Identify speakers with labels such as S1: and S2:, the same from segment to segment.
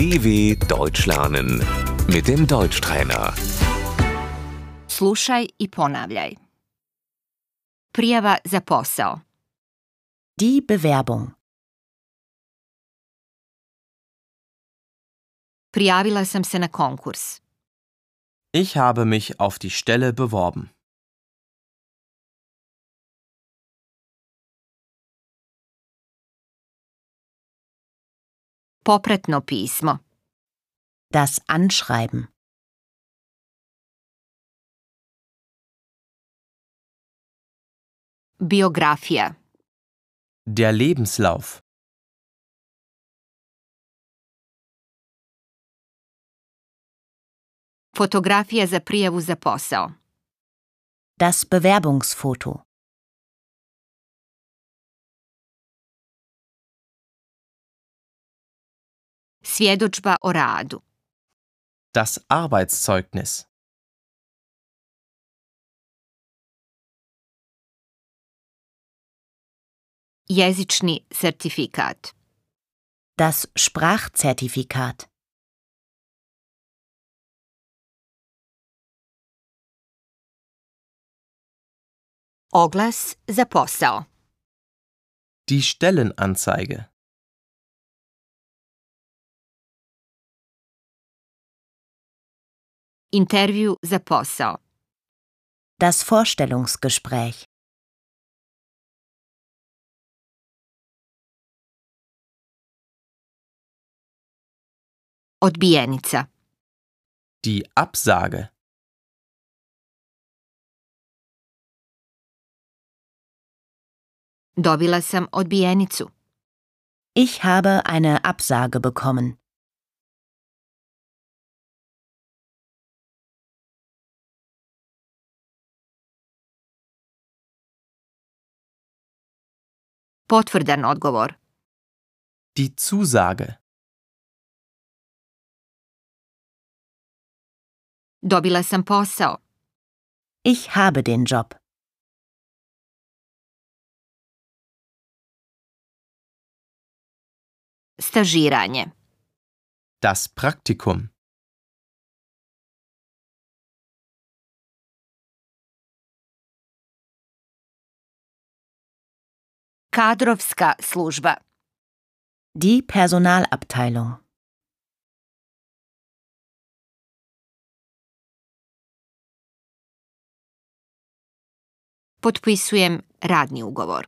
S1: DW Deutsch lernen mit dem Deutschtrainer.
S2: Slušaj i ponavljaj. Prijava za posao.
S3: Die Bewerbung.
S2: Prijavila sam se na konkurs.
S4: Ich habe mich auf die Stelle beworben.
S2: Popratno pismo.
S3: Das Anschreiben.
S2: Biografija.
S4: Der Lebenslauf.
S2: Fotografija za prijavu za posao.
S3: Das Bewerbungsfoto.
S2: Svjedočba o radu.
S4: Das Arbeitszeugnis.
S2: Jezični sertifikat.
S3: Das Sprachzertifikat.
S2: Oglas za posao.
S4: Die Stellenanzeige.
S2: Intervju za posao.
S3: Das Vorstellungsgespräch.
S2: Odbijenica.
S4: Die Absage.
S2: Dobila sam odbijenicu.
S3: Ich habe eine Absage bekommen.
S2: Potvrdan odgovor.
S4: Die Zusage.
S2: Dobila sam posao.
S3: Ich habe den Job.
S2: Stažiranje.
S4: Das Praktikum.
S2: Kadrovska služba.
S3: Die Personalabteilung.
S2: Potpisujem radni ugovor.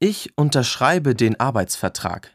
S4: Ich unterschreibe den Arbeitsvertrag.